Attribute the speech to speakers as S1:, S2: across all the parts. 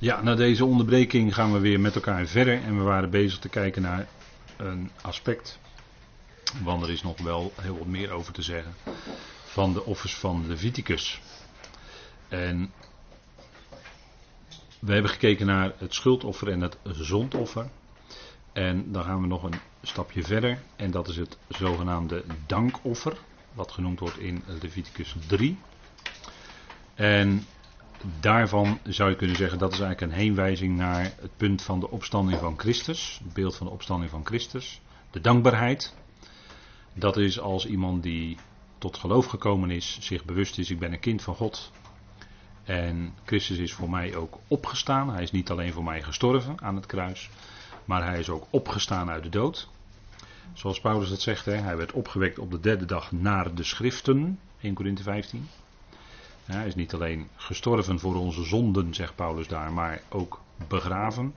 S1: Ja, na deze onderbreking gaan we weer met elkaar verder en we waren bezig te kijken naar een aspect, want er is nog wel heel wat meer over te zeggen, van de offers van Leviticus. En we hebben gekeken naar het schuldoffer en het zondoffer. En dan gaan we nog een stapje verder en dat is het zogenaamde dankoffer, wat genoemd wordt in Leviticus 3. En daarvan zou je kunnen zeggen dat is eigenlijk een heenwijzing naar het punt van de opstanding van Christus. Het beeld van de opstanding van Christus. De dankbaarheid. Dat is als iemand die tot geloof gekomen is, zich bewust is, ik ben een kind van God. En Christus is voor mij ook opgestaan. Hij is niet alleen voor mij gestorven aan het kruis, maar hij is ook opgestaan uit de dood. Zoals Paulus dat zegt, hè, hij werd opgewekt op de derde dag naar de schriften, 1 Korinthe 15 hij is niet alleen gestorven voor onze zonden, zegt Paulus daar, maar ook begraven.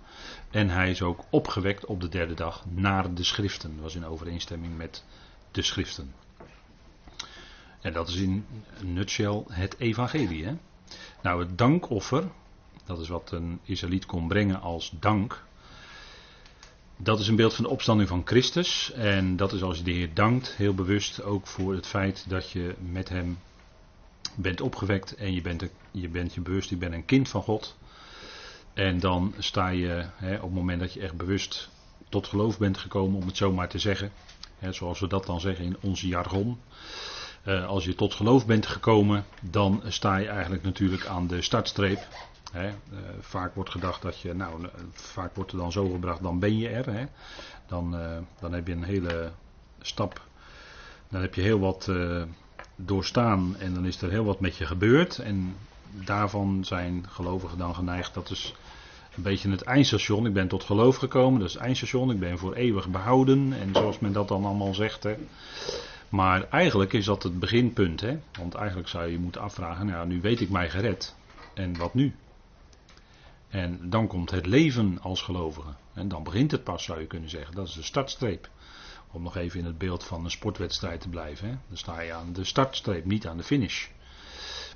S1: En hij is ook opgewekt op de derde dag naar de schriften. Dat was in overeenstemming met de schriften. En dat is in nutshell het evangelie. Hè? Nou, het dankoffer, dat is wat een Israëliet kon brengen als dank. Dat is een beeld van de opstanding van Christus. En dat is als je de Heer dankt, heel bewust ook voor het feit dat je met hem bent opgewekt en je bent, je bent je bewust, je bent een kind van God. En dan sta je hè, op het moment dat je echt bewust tot geloof bent gekomen, om het zo maar te zeggen. Hè, zoals we dat dan zeggen in onze jargon. Uh, als je tot geloof bent gekomen, dan sta je eigenlijk natuurlijk aan de startstreep. Uh, vaak wordt gedacht dat je, nou, vaak wordt er dan zo gebracht, dan ben je er. Hè. Dan, dan heb je een hele stap. Dan heb je heel wat doorstaan en dan is er heel wat met je gebeurd. En daarvan zijn gelovigen dan geneigd, dat is een beetje het eindstation. Ik ben tot geloof gekomen, dat is het eindstation. Ik ben voor eeuwig behouden en zoals men dat dan allemaal zegt. Hè. Maar eigenlijk is dat het beginpunt. Hè? Want eigenlijk zou je moeten afvragen, nou nu weet ik mij gered. En wat nu? En dan komt het leven als gelovige. En dan begint het pas, zou je kunnen zeggen. Dat is de startstreep. Om nog even in het beeld van een sportwedstrijd te blijven. Hè. Dan sta je aan de startstreep, niet aan de finish.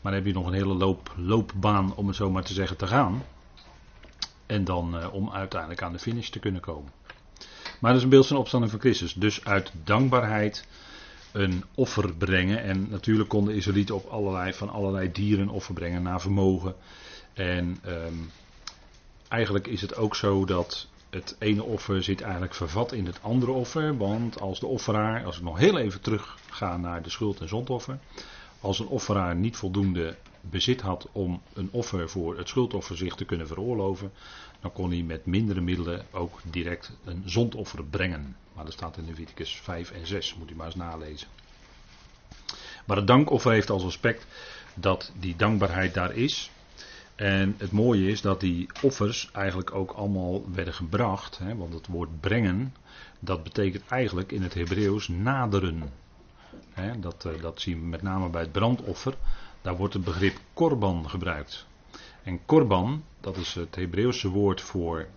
S1: Maar dan heb je nog een hele loop, loopbaan, om het zo maar te zeggen, te gaan. En dan uh, om uiteindelijk aan de finish te kunnen komen. Maar dat is een beeld van de opstanding van Christus. Dus uit dankbaarheid een offer brengen. En natuurlijk konden Israëlieten op allerlei, van allerlei dieren offer brengen naar vermogen. En um, eigenlijk is het ook zo dat het ene offer zit eigenlijk vervat in het andere offer. Want als de offeraar, als ik nog heel even terug ga naar de schuld- en zondoffer. Als een offeraar niet voldoende bezit had om een offer voor het schuldoffer zich te kunnen veroorloven. Dan kon hij met mindere middelen ook direct een zondoffer brengen. Maar dat staat in Leviticus 5 en 6, moet u maar eens nalezen. Maar het dankoffer heeft als aspect dat die dankbaarheid daar is. En het mooie is dat die offers eigenlijk ook allemaal werden gebracht. Hè, want het woord brengen, dat betekent eigenlijk in het Hebreeuws naderen. Hè, dat, eh, dat zien we met name bij het brandoffer. Daar wordt het begrip korban gebruikt. En korban, dat is het Hebreeuwse woord voor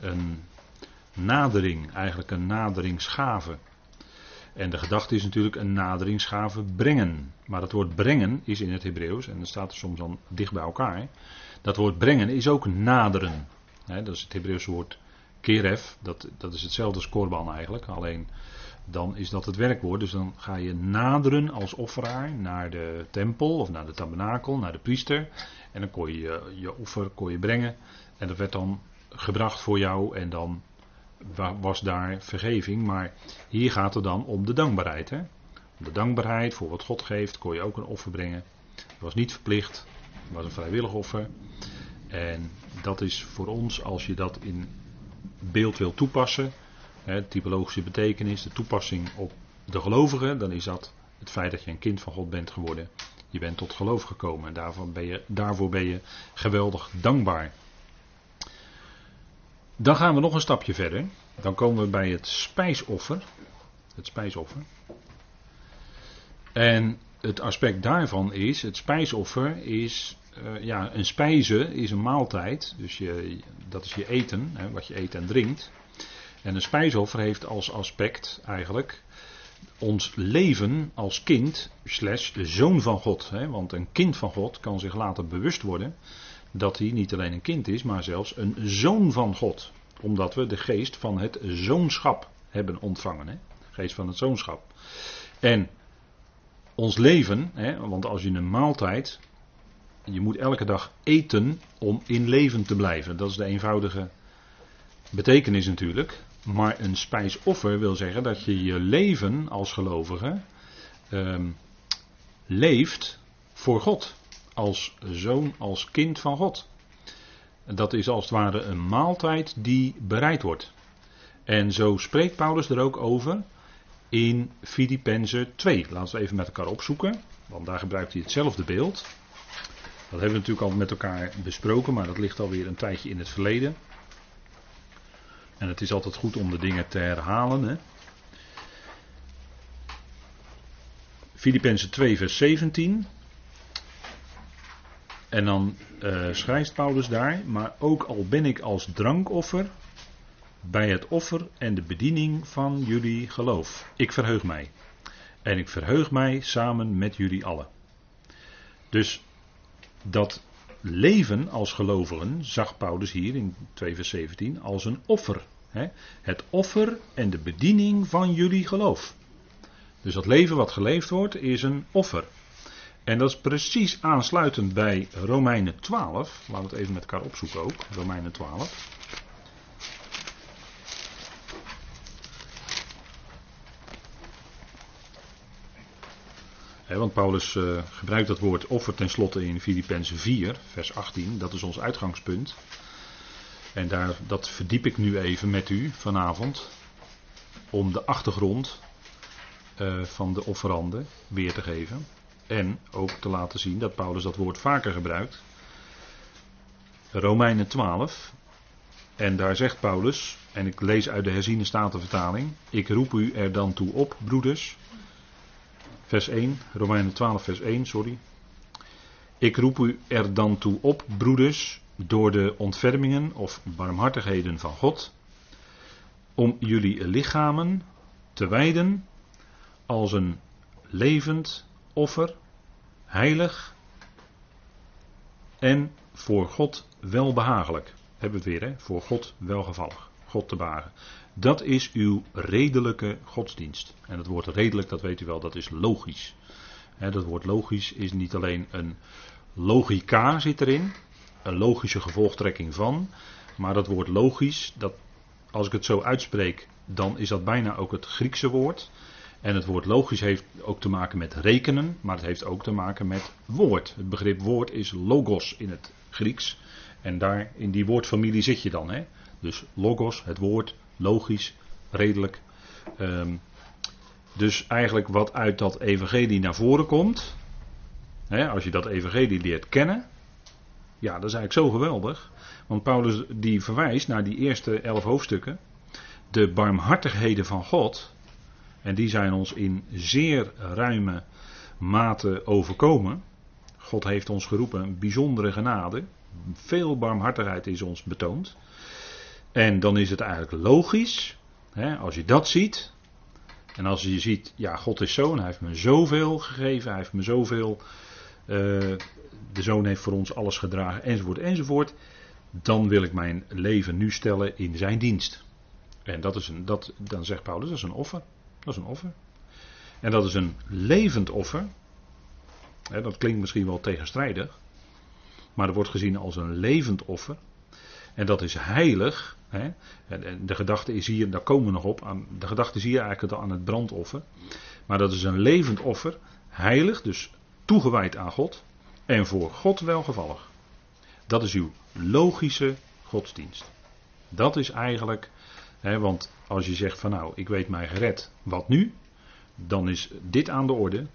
S1: een nadering, eigenlijk een naderingsgave. En de gedachte is natuurlijk een naderingsgave brengen. Maar het woord brengen is in het Hebreeuws, en dat staat er soms dan dicht bij elkaar. Dat woord brengen is ook naderen. dat is het Hebreeuwse woord keref. Dat, dat is hetzelfde als korban eigenlijk. Alleen dan is dat het werkwoord. Dus dan ga je naderen als offeraar naar de tempel of naar de tabernakel, naar de priester. En dan kon je je offer kon je brengen. En dat werd dan gebracht voor jou. En dan was daar vergeving. Maar hier gaat het dan om de dankbaarheid. Hè? De dankbaarheid voor wat God geeft, kon je ook een offer brengen. Het was niet verplicht, het was een vrijwillig offer. En dat is voor ons, als je dat in beeld wil toepassen, hè, typologische betekenis, de toepassing op de gelovigen, dan is dat het feit dat je een kind van God bent geworden. Je bent tot geloof gekomen en daarvoor ben je, daarvoor ben je geweldig dankbaar. Dan gaan we nog een stapje verder. Dan komen we bij het spijsoffer. Het spijsoffer. En het aspect daarvan is, het spijsoffer is, uh, ja, een spijze is een maaltijd. Dus je, dat is je eten, hè, wat je eet en drinkt. En een spijsoffer heeft als aspect eigenlijk ons leven als kind, slash zoon van God. Hè, want een kind van God kan zich later bewust worden dat hij niet alleen een kind is, maar zelfs een zoon van God. Omdat we de geest van het zoonschap hebben ontvangen. Hè? Geest van het zoonschap. En ons leven, hè, want als je een maaltijd, je moet elke dag eten om in leven te blijven. Dat is de eenvoudige betekenis natuurlijk. Maar een spijsoffer wil zeggen dat je je leven als gelovige ehm, leeft voor God. Als zoon, als kind van God. Dat is als het ware een maaltijd die bereid wordt. En zo spreekt Paulus er ook over in Filippenzen 2. Laten we even met elkaar opzoeken, want daar gebruikt hij hetzelfde beeld. Dat hebben we natuurlijk al met elkaar besproken, maar dat ligt alweer een tijdje in het verleden. En het is altijd goed om de dingen te herhalen. Hè. Filippenzen 2, vers 17. En dan uh, schrijft Paulus daar, maar ook al ben ik als drankoffer bij het offer en de bediening van jullie geloof. Ik verheug mij. En ik verheug mij samen met jullie allen. Dus dat leven als gelovigen zag Paulus hier in 2 vers 17 als een offer. Hè? Het offer en de bediening van jullie geloof. Dus dat leven wat geleefd wordt is een offer. En dat is precies aansluitend bij Romeinen 12. Laten we het even met elkaar opzoeken ook. Romeinen 12. want Paulus uh, gebruikt dat woord offer tenslotte in Filippenzen 4, vers 18. Dat is ons uitgangspunt. En daar, dat verdiep ik nu even met u vanavond. Om de achtergrond uh, van de offeranden weer te geven. En ook te laten zien dat Paulus dat woord vaker gebruikt. Romeinen 12. En daar zegt Paulus, en ik lees uit de herziene statenvertaling. Ik roep u er dan toe op, broeders vers 1, Romeinen 12, vers 1, sorry. Ik roep u er dan toe op, broeders, door de ontfermingen of barmhartigheden van God, om jullie lichamen te wijden als een levend offer, heilig en voor God welbehagelijk. Hebben we het weer, hè? Voor God welgevallig. God te bagen. Dat is uw redelijke godsdienst. En het woord redelijk, dat weet u wel, dat is logisch. dat woord logisch is niet alleen een logica zit erin, een logische gevolgtrekking van, maar dat woord logisch, dat, als ik het zo uitspreek, dan is dat bijna ook het Griekse woord. En het woord logisch heeft ook te maken met rekenen, maar het heeft ook te maken met woord. Het begrip woord is logos in het Grieks. En daar in die woordfamilie zit je dan. Hè? Dus logos, het woord, logisch, redelijk. Um, dus eigenlijk wat uit dat evangelie naar voren komt, hè, als je dat evangelie leert kennen, ja, dat is eigenlijk zo geweldig. Want Paulus die verwijst naar die eerste elf hoofdstukken, de barmhartigheden van God, en die zijn ons in zeer ruime mate overkomen. God heeft ons geroepen, bijzondere genade, veel barmhartigheid is ons betoond. En dan is het eigenlijk logisch, hè, als je dat ziet. En als je ziet, ja, God is zoon, hij heeft me zoveel gegeven, hij heeft me zoveel. Uh, de zoon heeft voor ons alles gedragen, enzovoort, enzovoort. Dan wil ik mijn leven nu stellen in zijn dienst. En dat is een, dat, dan zegt Paulus, dat is een offer. Dat is een offer. En dat is een levend offer. Dat klinkt misschien wel tegenstrijdig. Maar dat wordt gezien als een levend offer. En dat is heilig. De gedachte is hier, daar komen we nog op. De gedachte is hier eigenlijk aan het brandoffer. Maar dat is een levend offer. Heilig, dus toegewijd aan God. En voor God welgevallig. Dat is uw logische godsdienst. Dat is eigenlijk, want als je zegt van nou, ik weet mij gered, wat nu? Dan is dit aan de orde,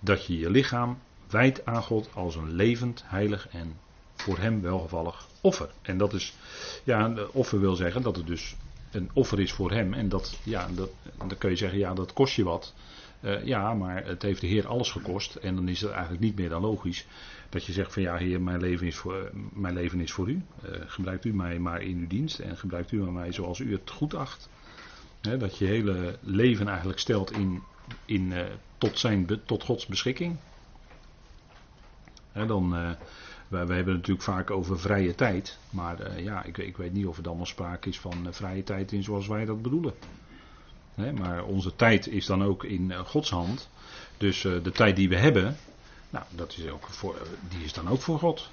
S1: dat je je lichaam wijdt aan God als een levend, heilig en voor hem welgevallig offer. En dat is, ja, offer wil zeggen dat het dus een offer is voor hem. En dat, ja, dat, dan kun je zeggen, ja, dat kost je wat. Uh, ja, maar het heeft de Heer alles gekost. En dan is het eigenlijk niet meer dan logisch dat je zegt van ja, Heer, mijn leven is voor, mijn leven is voor u. Uh, gebruikt u mij maar in uw dienst en gebruikt u mij zoals u het goed acht. dat je hele leven eigenlijk stelt in, in, uh, tot, zijn, tot Gods beschikking. dan, wij, wij hebben het natuurlijk vaak over vrije tijd. Maar eh, ja, ik, ik, weet niet of er dan nog sprake is van vrije tijd in zoals wij dat bedoelen. maar onze tijd is dan ook in Gods hand. Dus de tijd die we hebben, nou, dat is ook die is dan ook voor God.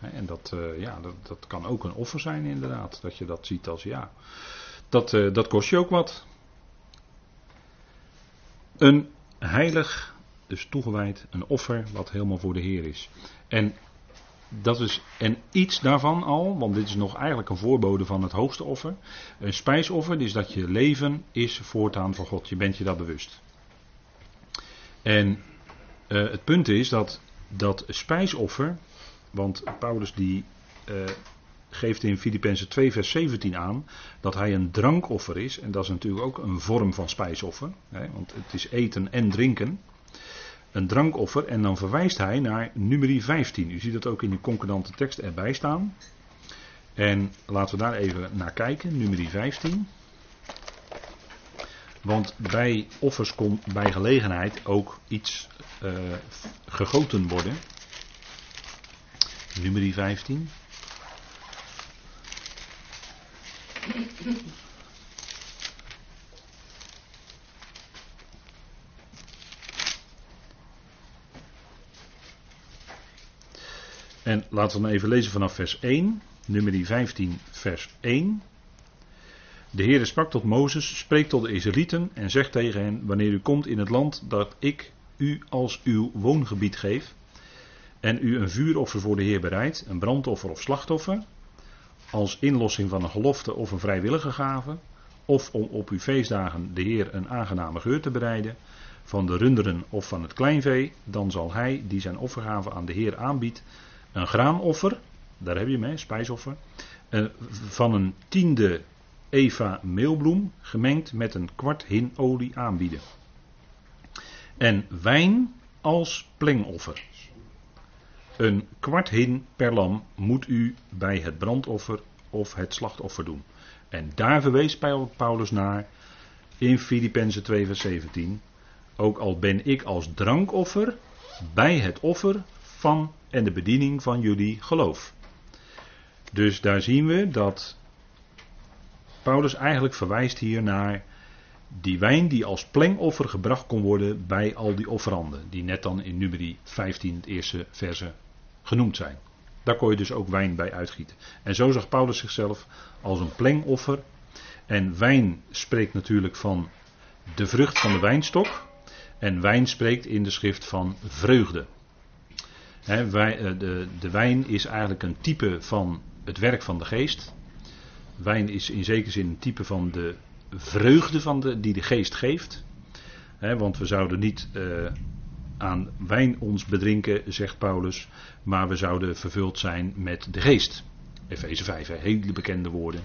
S1: En dat, ja, dat, dat kan ook een offer zijn inderdaad. Dat je dat ziet als ja, dat, dat kost je ook wat. Een heilig, dus toegewijd, een offer wat helemaal voor de Heer is. En dat is, en iets daarvan al, want dit is nog eigenlijk een voorbode van het hoogste offer. Een spijsoffer, dus dat je leven is voortaan voor God. Je bent je dat bewust. En uh, het punt is dat dat spijsoffer, want Paulus die uh, geeft in Filippenzen 2 vers 17 aan dat hij een drankoffer is. En dat is natuurlijk ook een vorm van spijsoffer. Hè, want het is eten en drinken. Een drankoffer. En dan verwijst hij naar nummer 15. U ziet dat ook in de concordante tekst erbij staan. En laten we daar even naar kijken. Nummer 15. Want bij offers komt bij gelegenheid ook iets uh, gegoten worden. Nummer 15. En laten we dan even lezen vanaf vers 1, nummer 15, vers 1. De Heere sprak tot Mozes, spreek tot de Israëlieten en zegt tegen hen, wanneer u komt in het land dat ik u als uw woongebied geef, en u een vuuroffer voor de Heer bereidt, een brandoffer of slachtoffer, als inlossing van een gelofte of een vrijwillige gave, of om op uw feestdagen de Heer een aangename geur te bereiden, van de runderen of van het kleinvee, dan zal hij die zijn offergave aan de Heer aanbiedt, een graanoffer, daar heb je hem, spijsoffer, eh, van een tiende eva meelbloem gemengd met een kwart hin olie aanbieden. En wijn als plengoffer. Een kwart hin per lam moet u bij het brandoffer of het slachtoffer doen. En daar verwees Paulus naar in Filippenzen 2 vers 17. Ook al ben ik als drankoffer bij het offer van en de bediening van jullie geloof. Dus daar zien we dat Paulus eigenlijk verwijst hier naar die wijn die als plengoffer gebracht kon worden bij al die offeranden. Die net dan in nummer 15, het eerste verse genoemd zijn. Daar kon je dus ook wijn bij uitgieten. En zo zag Paulus zichzelf als een plengoffer. En wijn spreekt natuurlijk van de vrucht van de wijnstok. En wijn spreekt in de schrift van vreugde. wij, eh, de, de wijn is eigenlijk een type van het werk van de geest. Wijn is in zekere zin een type van de vreugde van de, die de geest geeft. want we zouden niet uh, aan wijn ons bedrinken, zegt Paulus, maar we zouden vervuld zijn met de geest. Efeze 5, hele bekende woorden.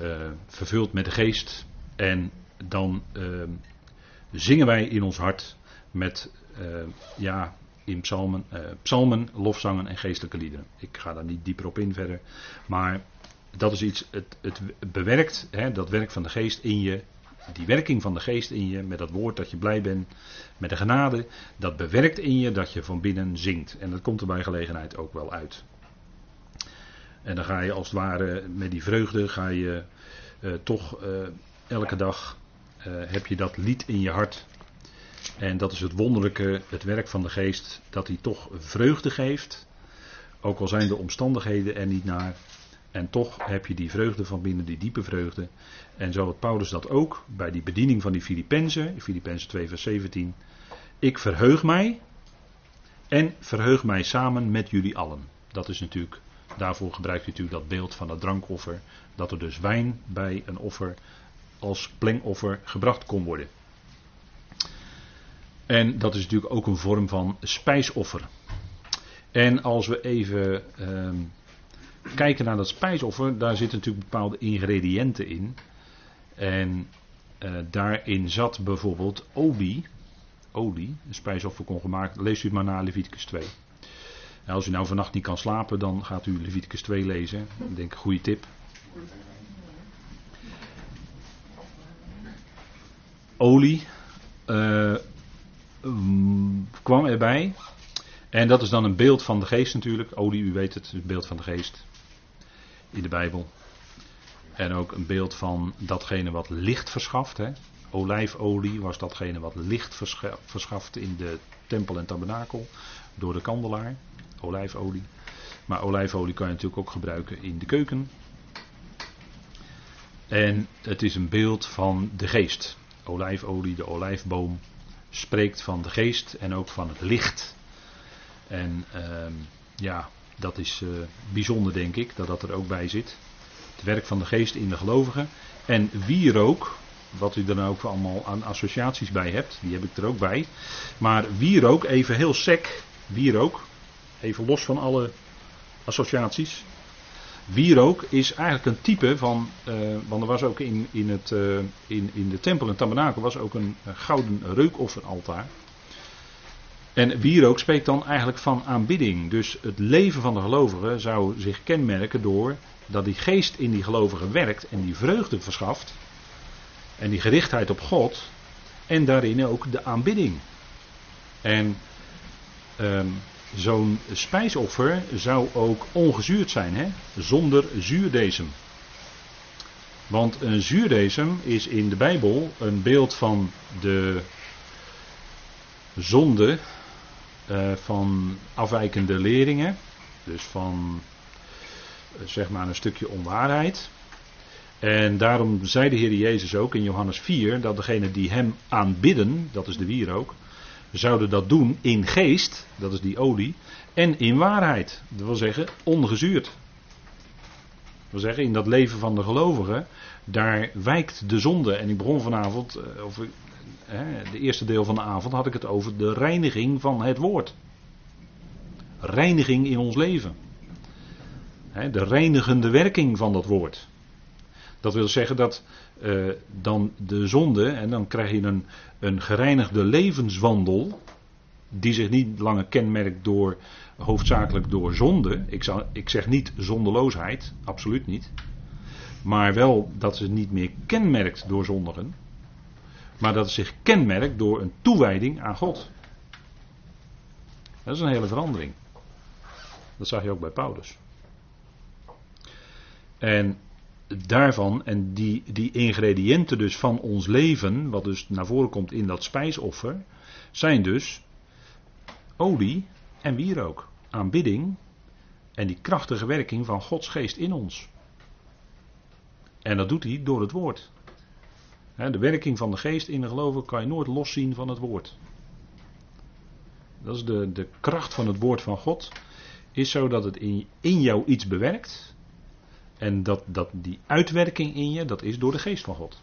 S1: Uh, vervuld met de geest. En dan uh, zingen wij in ons hart met, ja, in psalmen, psalmen, lofzangen en geestelijke liederen. Ik ga daar niet dieper op in verder. Maar dat is iets, het, het bewerkt, hè, dat werk van de geest in je, die werking van de geest in je, met dat woord dat je blij bent, met de genade, dat bewerkt in je dat je van binnen zingt. En dat komt er bij gelegenheid ook wel uit. En dan ga je als het ware met die vreugde, ga je uh, toch uh, elke dag, uh, heb je dat lied in je hart. En dat is het wonderlijke, het werk van de geest, dat hij toch vreugde geeft. Ook al zijn de omstandigheden er niet naar. En toch heb je die vreugde van binnen, die diepe vreugde. En zo had Paulus dat ook bij die bediening van die Filippenzen, Filippenzen 2 vers 17. Ik verheug mij en verheug mij samen met jullie allen. Dat is natuurlijk, daarvoor gebruikt u natuurlijk dat beeld van het drankoffer. Dat er dus wijn bij een offer als plengoffer gebracht kon worden. En dat is natuurlijk ook een vorm van spijsoffer. En als we even uh, kijken naar dat spijsoffer, daar zitten natuurlijk bepaalde ingrediënten in. En uh, daarin zat bijvoorbeeld olie. Olie, een spijsoffer kon gemaakt. Leest u het maar na Leviticus 2. En als u nou vannacht niet kan slapen, dan gaat u Leviticus 2 lezen. Ik denk een goede tip. Olie uh, kwam erbij. En dat is dan een beeld van de geest natuurlijk. Olie, u weet het, een beeld van de geest in de Bijbel. En ook een beeld van datgene wat licht verschaft. Hè. Olijfolie was datgene wat licht verschaft in de tempel en tabernakel door de kandelaar. Olijfolie. Maar olijfolie kan je natuurlijk ook gebruiken in de keuken. En het is een beeld van de geest. Olijfolie, de olijfboom, spreekt van de geest en ook van het licht. En ehm, ja, dat is uh, bijzonder denk ik, dat dat er ook bij zit. Het werk van de geest in de gelovigen. En wierook, wat u er dan ook allemaal aan associaties bij hebt, die heb ik er ook bij. Maar wierook, even heel sec, wierook, even los van alle associaties. Wierook is eigenlijk een type van, uh, want er was ook in, in, het, uh, in, in de tempel en tabernakel was ook een gouden reukofferaltaar. En wierook spreekt dan eigenlijk van aanbidding. Dus het leven van de gelovigen zou zich kenmerken door dat die geest in die gelovigen werkt en die vreugde verschaft. En die gerichtheid op God. En daarin ook de aanbidding. En um, zo'n spijsoffer zou ook ongezuurd zijn, hè? zonder zuurdesem. Want een zuurdesem is in de Bijbel een beeld van de zonde uh, van afwijkende leringen. Dus van uh, zeg maar een stukje onwaarheid. En daarom zei de Heer Jezus ook in Johannes 4 dat degene die hem aanbidden, dat is de wierook, zouden dat doen in geest, dat is die olie, en in waarheid. Dat wil zeggen ongezuurd. Dat wil zeggen, in dat leven van de gelovigen, daar wijkt de zonde. En ik begon vanavond, eh, de eerste deel van de avond, had ik het over de reiniging van het woord. Reiniging in ons leven. De reinigende werking van dat woord. Dat wil zeggen dat uh, dan de zonde, en dan krijg je een, een gereinigde levenswandel, die zich niet langer kenmerkt door, hoofdzakelijk door zonde. Ik, zou, ik zeg niet zondeloosheid, absoluut niet. Maar wel dat ze niet meer kenmerkt door zondigen. Maar dat het zich kenmerkt door een toewijding aan God. Dat is een hele verandering. Dat zag je ook bij Paulus. En daarvan en die, die ingrediënten dus van ons leven, wat dus naar voren komt in dat spijsoffer, zijn dus olie en wierook. Aanbidding en die krachtige werking van Gods geest in ons. En dat doet hij door het woord. De werking van de geest in de geloven kan je nooit loszien van het woord. Dat is de, de kracht van het woord van God. Is zo dat het in, in jou iets bewerkt. En dat, dat die uitwerking in je, dat is door de geest van God.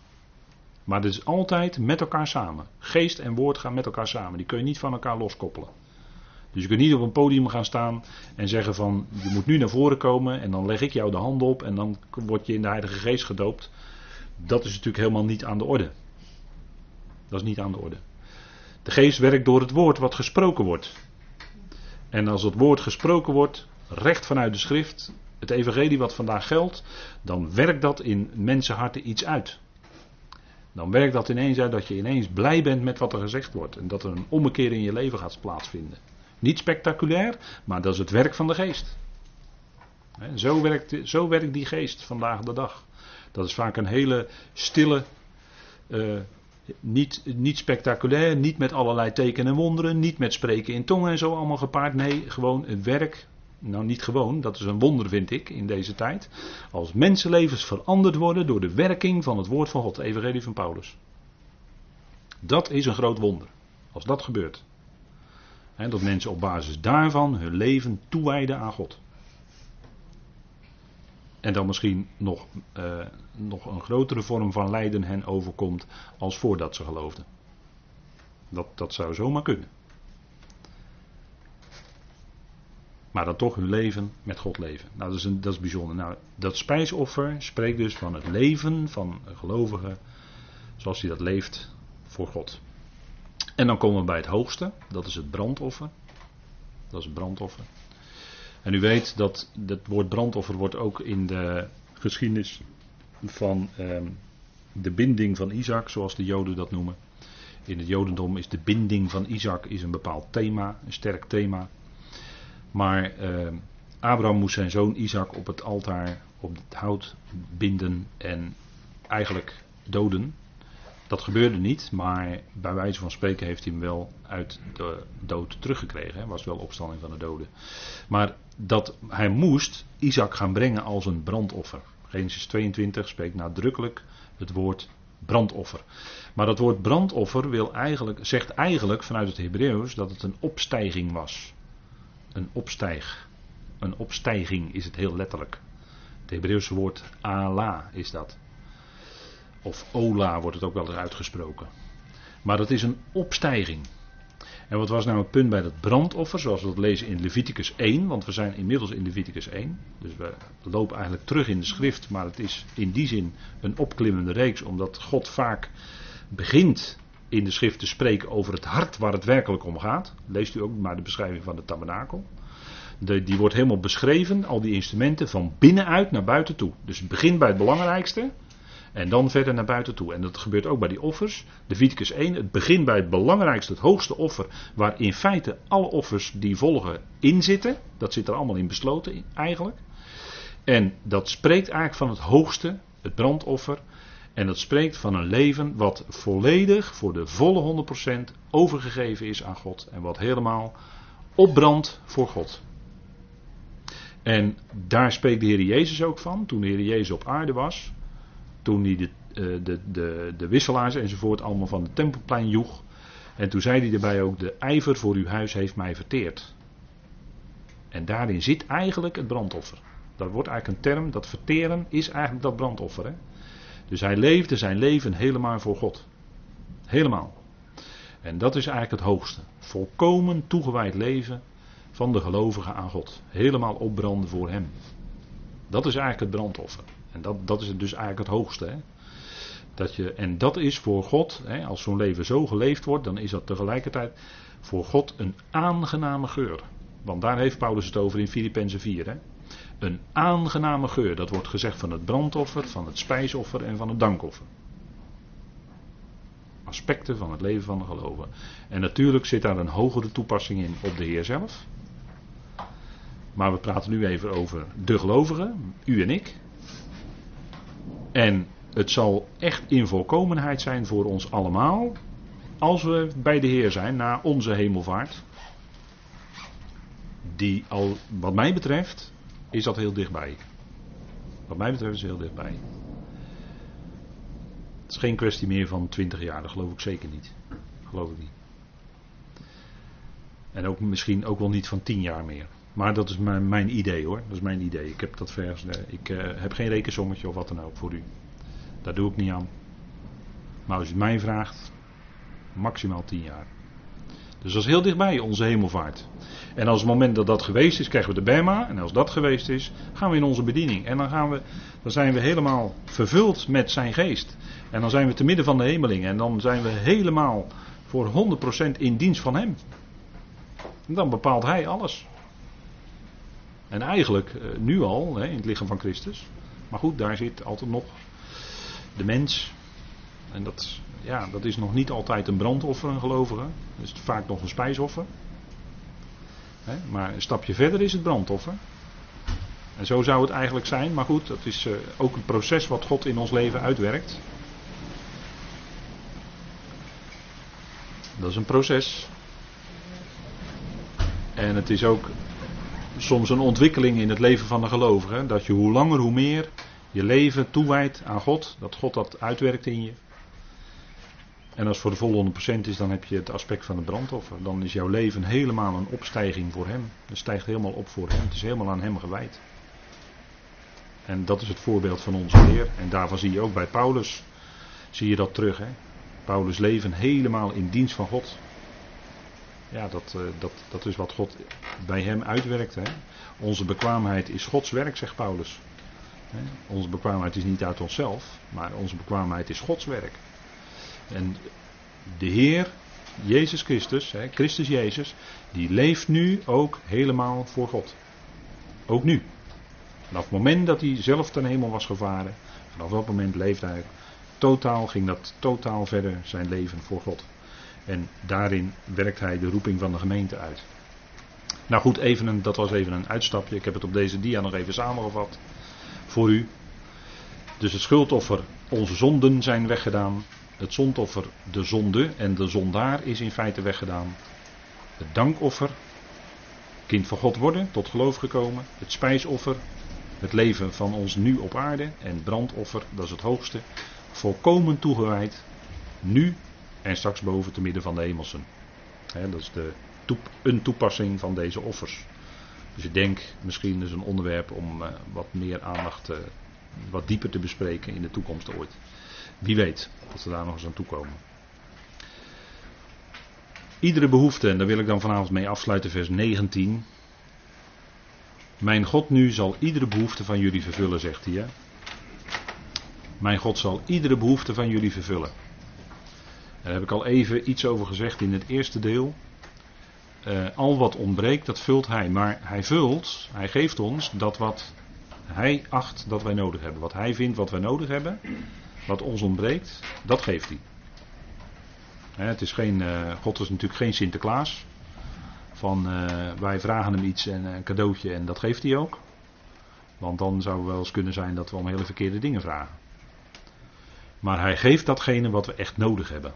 S1: Maar dat is altijd met elkaar samen. Geest en woord gaan met elkaar samen. Die kun je niet van elkaar loskoppelen. Dus je kunt niet op een podium gaan staan en zeggen van je moet nu naar voren komen en dan leg ik jou de hand op en dan word je in de Heilige Geest gedoopt. Dat is natuurlijk helemaal niet aan de orde. Dat is niet aan de orde. De geest werkt door het woord wat gesproken wordt. En als het woord gesproken wordt, recht vanuit de schrift, het evangelie wat vandaag geldt, dan werkt dat in mensenharten iets uit. Dan werkt dat ineens uit dat je ineens blij bent met wat er gezegd wordt. En dat er een ommekeer in je leven gaat plaatsvinden. Niet spectaculair, maar dat is het werk van de geest. zo, werkt, zo werkt die geest vandaag de dag. Dat is vaak een hele stille, uh, niet, niet spectaculair, niet met allerlei tekenen en wonderen, niet met spreken in tongen en zo allemaal gepaard. Nee, gewoon het werk. Nou, niet gewoon, dat is een wonder, vind ik, in deze tijd. Als mensenlevens veranderd worden door de werking van het woord van God, Evangelie van Paulus. Dat is een groot wonder, als dat gebeurt. dat mensen op basis daarvan hun leven toewijden aan God. En dan misschien nog, uh, nog een grotere vorm van lijden hen overkomt als voordat ze geloofden. Dat, dat zou zomaar kunnen. Maar dan toch hun leven met God leven. Nou, dat is, een, dat is bijzonder. Nou, dat spijsoffer spreekt dus van het leven van een gelovige zoals hij dat leeft voor God. En dan komen we bij het hoogste, dat is het brandoffer. Dat is het brandoffer. En u weet dat het woord brandoffer wordt ook in de geschiedenis van ehm, de binding van Isaac, zoals de Joden dat noemen. In het Jodendom is de binding van Isaac is een bepaald thema, een sterk thema. Maar uh, Abraham moest zijn zoon Isaac op het altaar, op het hout binden en eigenlijk doden. Dat gebeurde niet, maar bij wijze van spreken heeft hij hem wel uit de dood teruggekregen. Hij was wel opstanding van de doden. Maar dat hij moest Isaac gaan brengen als een brandoffer. Genesis 22 spreekt nadrukkelijk het woord brandoffer. Maar dat woord brandoffer wil eigenlijk, zegt eigenlijk vanuit het Hebreeuws dat het een opstijging was. Een opstijg. Een opstijging is het heel letterlijk. Het Hebreeuwse woord ala is dat. Of ola wordt het ook wel eens uitgesproken. Maar dat is een opstijging. En wat was nou het punt bij dat brandoffer, zoals we dat lezen in Leviticus 1, want we zijn inmiddels in Leviticus 1, dus we lopen eigenlijk terug in de schrift, maar het is in die zin een opklimmende reeks, omdat God vaak begint in de schrift te spreken over het hart waar het werkelijk om gaat. Leest u ook maar de beschrijving van de tabernakel. Die wordt helemaal beschreven, al die instrumenten, van binnenuit naar buiten toe. Dus het begint bij het belangrijkste, en dan verder naar buiten toe. En dat gebeurt ook bij die offers. Leviticus 1, het begint bij het belangrijkste, het hoogste offer. Waar in feite alle offers die volgen in zitten. Dat zit er allemaal in besloten eigenlijk. En dat spreekt eigenlijk van het hoogste, het brandoffer. En dat spreekt van een leven wat volledig voor de volle 100% overgegeven is aan God. En wat helemaal opbrandt voor God. En daar spreekt de Heer Jezus ook van, toen de Heer Jezus op aarde was. Toen hij de, eh, de, de, de wisselaars enzovoort allemaal van het tempelplein joeg. En toen zei hij erbij ook: De ijver voor uw huis heeft mij verteerd. En daarin zit eigenlijk het brandoffer. Dat wordt eigenlijk een term, dat verteren is eigenlijk dat brandoffer. Hè? Dus hij leefde zijn leven helemaal voor God. Helemaal. En dat is eigenlijk het hoogste. Volkomen toegewijd leven van de gelovigen aan God. Helemaal opbranden voor hem. Dat is eigenlijk het brandoffer. En dat, dat is dus eigenlijk het hoogste. Hè? Dat je, en dat is voor God, hè, als zo'n leven zo geleefd wordt, dan is dat tegelijkertijd voor God een aangename geur. Want daar heeft Paulus het over in Filippenzen 4. Hè? Een aangename geur, dat wordt gezegd van het brandoffer, van het spijsoffer en van het dankoffer. Aspecten van het leven van de geloven. En natuurlijk zit daar een hogere toepassing in op de Heer zelf. Maar we praten nu even over de gelovigen, u en ik. En het zal echt in volkomenheid zijn voor ons allemaal. Als we bij de Heer zijn na onze hemelvaart. Die al, wat mij betreft, is dat heel dichtbij. Wat mij betreft is heel dichtbij. Het is geen kwestie meer van 20 jaar, dat geloof ik zeker niet. Geloof ik niet. En ook misschien ook wel niet van 10 jaar meer. Maar dat is mijn, mijn idee hoor. Dat is mijn idee. Ik heb dat vers. Eh, ik uh, heb geen rekensommetje of wat dan ook voor u. Daar doe ik niet aan. Maar als u mij vraagt, maximaal 10 jaar. Dus dat is heel dichtbij, onze hemelvaart. En als het moment dat dat geweest is, krijgen we de Bema. En als dat geweest is, gaan we in onze bediening. En dan, gaan we, dan zijn we helemaal vervuld met zijn geest. En dan zijn we te midden van de hemeling. En dan zijn we helemaal voor 100% in dienst van hem. Dan bepaalt hij alles. En eigenlijk eh, nu al, in het lichaam van Christus. Maar goed, daar zit altijd nog de mens. En dat, ja, dat is nog niet altijd een brandoffer, een gelovige. Dat is vaak nog een spijsoffer. maar een stapje verder is het brandoffer. En zo zou het eigenlijk zijn. Maar goed, dat is uh, ook een proces wat God in ons leven uitwerkt. Dat is een proces. En het is ook soms een ontwikkeling in het leven van de gelovige. Dat je hoe langer hoe meer je leven toewijdt aan God. Dat God dat uitwerkt in je. En als het voor de volle 100% is, dan heb je het aspect van het brandoffer. Dan is jouw leven helemaal een opstijging voor Hem. Het stijgt helemaal op voor Hem. Het is helemaal aan Hem gewijd. En dat is het voorbeeld van onze Heer. En daarvan zie je ook bij Paulus, zie je dat terug. Hè? Paulus leven helemaal in dienst van God. Ja, dat, eh, dat, dat is wat God bij hem uitwerkt. Hè? Onze bekwaamheid is Gods werk, zegt Paulus. Onze bekwaamheid is niet uit onszelf, maar onze bekwaamheid is Gods werk. En de Heer, Jezus Christus, Christus Jezus, die leeft nu ook helemaal voor God. Ook nu. Vanaf het moment dat hij zelf ten hemel was gevaren, vanaf dat moment leefde hij totaal, ging dat totaal verder zijn leven voor God. En daarin werkt hij de roeping van de gemeente uit. Nou goed, even dat was even een uitstapje. Ik heb het op deze dia nog even samengevat voor u. Dus het schuldoffer, onze zonden zijn weggedaan. Het zondoffer, de zonde en de zondaar is in feite weggedaan. Het dankoffer, kind van God worden, tot geloof gekomen. Het spijsoffer, het leven van ons nu op aarde. En brandoffer, dat is het hoogste, volkomen toegewijd. Nu en straks boven te midden van de hemelsen. dat is de een toepassing van deze offers. Dus ik denk misschien is een onderwerp om uh, wat meer aandacht, uh, wat dieper te bespreken in de toekomst ooit. Wie weet dat we daar nog eens aan toe komen. Iedere behoefte, en daar wil ik dan vanavond mee afsluiten, vers 19. Mijn God nu zal iedere behoefte van jullie vervullen, zegt hij. Hè? Mijn God zal iedere behoefte van jullie vervullen. Daar heb ik al even iets over gezegd in het eerste deel. Uh, al wat ontbreekt, dat vult hij. Maar hij vult, hij geeft ons dat wat hij acht dat wij nodig hebben. Wat hij vindt wat wij nodig hebben, wat ons ontbreekt, dat geeft hij. het is geen, uh, God is natuurlijk geen Sinterklaas. Van uh, wij vragen hem iets en een cadeautje en dat geeft hij ook. Want dan zou het wel eens kunnen zijn dat we om hele verkeerde dingen vragen. Maar hij geeft datgene wat we echt nodig hebben.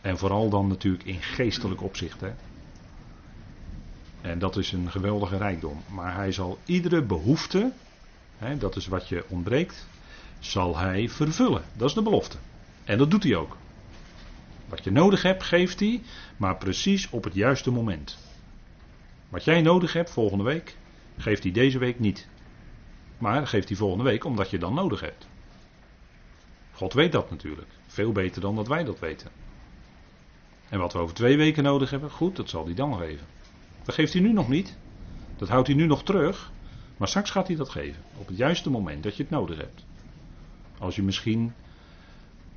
S1: En vooral dan natuurlijk in geestelijk opzicht. Hè. En dat is een geweldige rijkdom. Maar hij zal iedere behoefte, hè, dat is wat je ontbreekt, zal hij vervullen. Dat is de belofte. En dat doet hij ook. Wat je nodig hebt, geeft hij, maar precies op het juiste moment. Wat jij nodig hebt volgende week, geeft hij deze week niet. Maar geeft hij volgende week omdat je dan nodig hebt. God weet dat natuurlijk. Veel beter dan dat wij dat weten. En wat we over twee weken nodig hebben, goed, dat zal hij dan geven. Dat geeft hij nu nog niet. Dat houdt hij nu nog terug. Maar straks gaat hij dat geven. Op het juiste moment dat je het nodig hebt. Als je misschien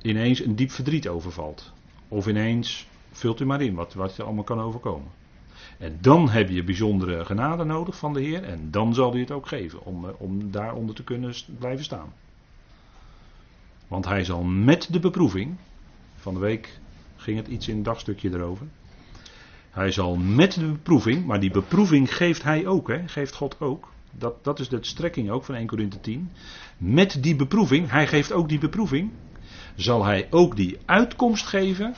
S1: ineens een diep verdriet overvalt. Of ineens, vult u maar in wat, wat je allemaal kan overkomen. En dan heb je bijzondere genade nodig van de Heer. En dan zal hij het ook geven. Om, eh, om daaronder te kunnen blijven staan. Want hij zal met de beproeving. Van de week ging het iets in een dagstukje erover. Hij zal met de beproeving, maar die beproeving geeft hij ook, hè, geeft God ook. Dat, dat is de strekking ook van 1 Corinthe 10. Met die beproeving, hij geeft ook die beproeving, zal hij ook die uitkomst geven,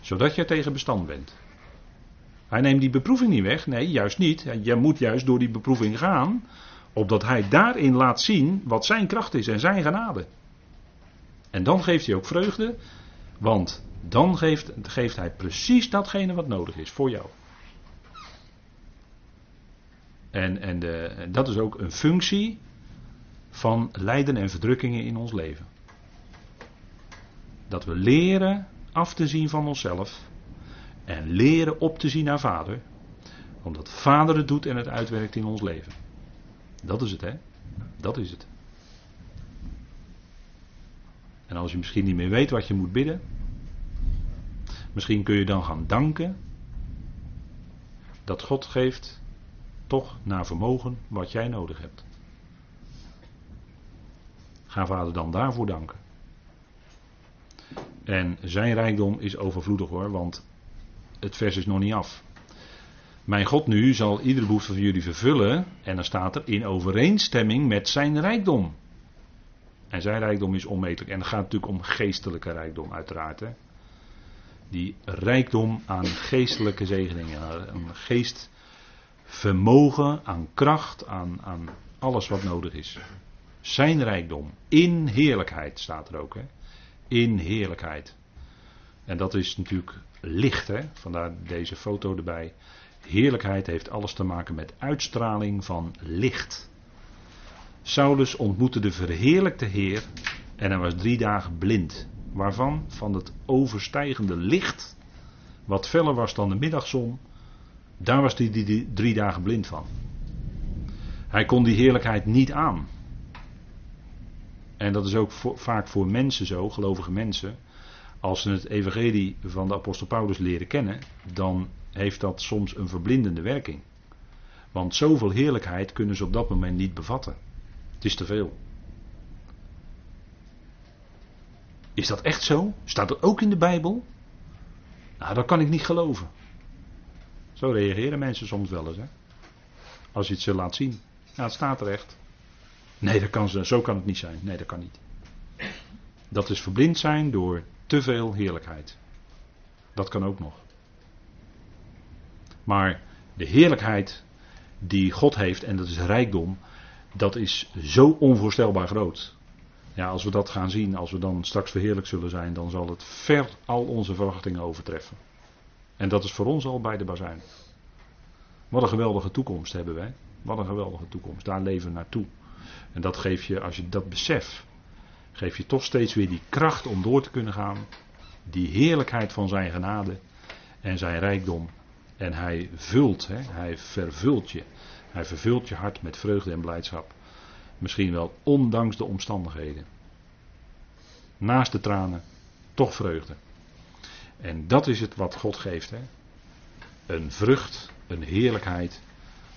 S1: zodat je tegen bestand bent. Hij neemt die beproeving niet weg, nee, juist niet. Je moet juist door die beproeving gaan, opdat hij daarin laat zien wat zijn kracht is en zijn genade. En dan geeft hij ook vreugde, want dan geeft, geeft hij precies datgene wat nodig is voor jou. En, en de, dat is ook een functie van lijden en verdrukkingen in ons leven. Dat we leren af te zien van onszelf en leren op te zien naar Vader. Omdat Vader het doet en het uitwerkt in ons leven. Dat is het, hè? Dat is het. En als je misschien niet meer weet wat je moet bidden, Misschien kun je dan gaan danken dat God geeft toch naar vermogen wat jij nodig hebt. Ga vader dan daarvoor danken. En zijn rijkdom is overvloedig hoor, want het vers is nog niet af. Mijn God nu zal iedere behoefte van jullie vervullen. En dan staat er in overeenstemming met zijn rijkdom. En zijn rijkdom is onmetelijk. En het gaat natuurlijk om geestelijke rijkdom, uiteraard. Hè? Die rijkdom aan geestelijke zegeningen, aan geestvermogen, aan kracht, aan, aan alles wat nodig is. Zijn rijkdom in heerlijkheid staat er ook. Hè? In heerlijkheid. En dat is natuurlijk licht, hè? vandaar deze foto erbij. Heerlijkheid heeft alles te maken met uitstraling van licht. Saulus ontmoette de verheerlijkte Heer en hij was drie dagen blind. Waarvan? Van het overstijgende licht, wat feller was dan de middagzon, daar was hij die, drie dagen blind van. Hij kon die heerlijkheid niet aan. En dat is ook vaak voor mensen zo, gelovige mensen. Als ze het evangelie van de apostel Paulus leren kennen, dan heeft dat soms een verblindende werking. Want zoveel heerlijkheid kunnen ze op dat moment niet bevatten. Het is te veel. Is dat echt zo? Staat dat ook in de Bijbel? Nou, dat kan ik niet geloven. Zo reageren mensen soms wel eens. Hè? Als je het ze laat zien. Nou, het staat er echt. Nee, dat kan, zo kan het niet zijn. Nee, dat kan niet. Dat is verblind zijn door te veel heerlijkheid. Dat kan ook nog. Maar de heerlijkheid die God heeft, en dat is rijkdom, dat is zo onvoorstelbaar groot. Ja, als we dat gaan zien, als we dan straks verheerlijk zullen zijn, dan zal het ver al onze verwachtingen overtreffen. En dat is voor ons al bij de bazuin. Wat een geweldige toekomst hebben wij. Wat een geweldige toekomst. Daar leven we naartoe. En dat geeft je, als je dat beseft, geef je toch steeds weer die kracht om door te kunnen gaan. Die heerlijkheid van zijn genade en zijn rijkdom. En hij vult, hè, hij vervult je. Hij vervult je hart met vreugde en blijdschap. Misschien wel ondanks de omstandigheden. Naast de tranen, toch vreugde. En dat is het wat God geeft. Hè? Een vrucht, een heerlijkheid.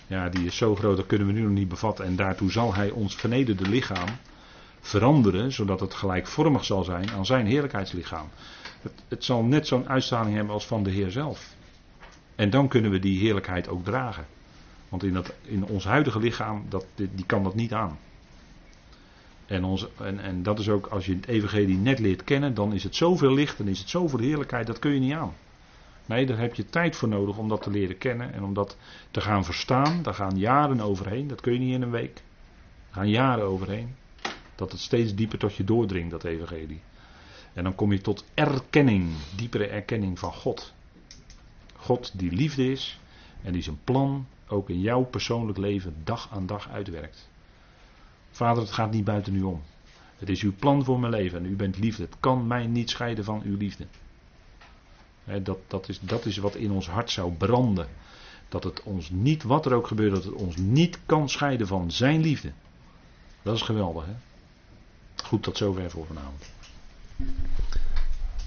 S1: Ja, die is zo groot, dat kunnen we nu nog niet bevatten. En daartoe zal Hij ons vernederde lichaam veranderen, zodat het gelijkvormig zal zijn aan zijn heerlijkheidslichaam. Het, het zal net zo'n uitstraling hebben als van de Heer zelf. En dan kunnen we die heerlijkheid ook dragen. Want in, dat, in ons huidige lichaam, dat, die kan dat niet aan. En, ons, en, en dat is ook, als je het evangelie net leert kennen, dan is het zoveel licht en is het zoveel heerlijkheid, dat kun je niet aan. Nee, daar heb je tijd voor nodig om dat te leren kennen en om dat te gaan verstaan. Daar gaan jaren overheen, dat kun je niet in een week. Er gaan jaren overheen. Dat het steeds dieper tot je doordringt, dat evangelie. En dan kom je tot erkenning, diepere erkenning van God. God die liefde is en die zijn plan ook in jouw persoonlijk leven dag aan dag uitwerkt. Vader, het gaat niet buiten u om. Het is uw plan voor mijn leven en u bent liefde. Het kan mij niet scheiden van uw liefde. dat, dat, is, dat is wat in ons hart zou branden. Dat het ons niet, wat er ook gebeurt, dat het ons niet kan scheiden van zijn liefde. Dat is geweldig, hè? Goed, tot zover voor vanavond.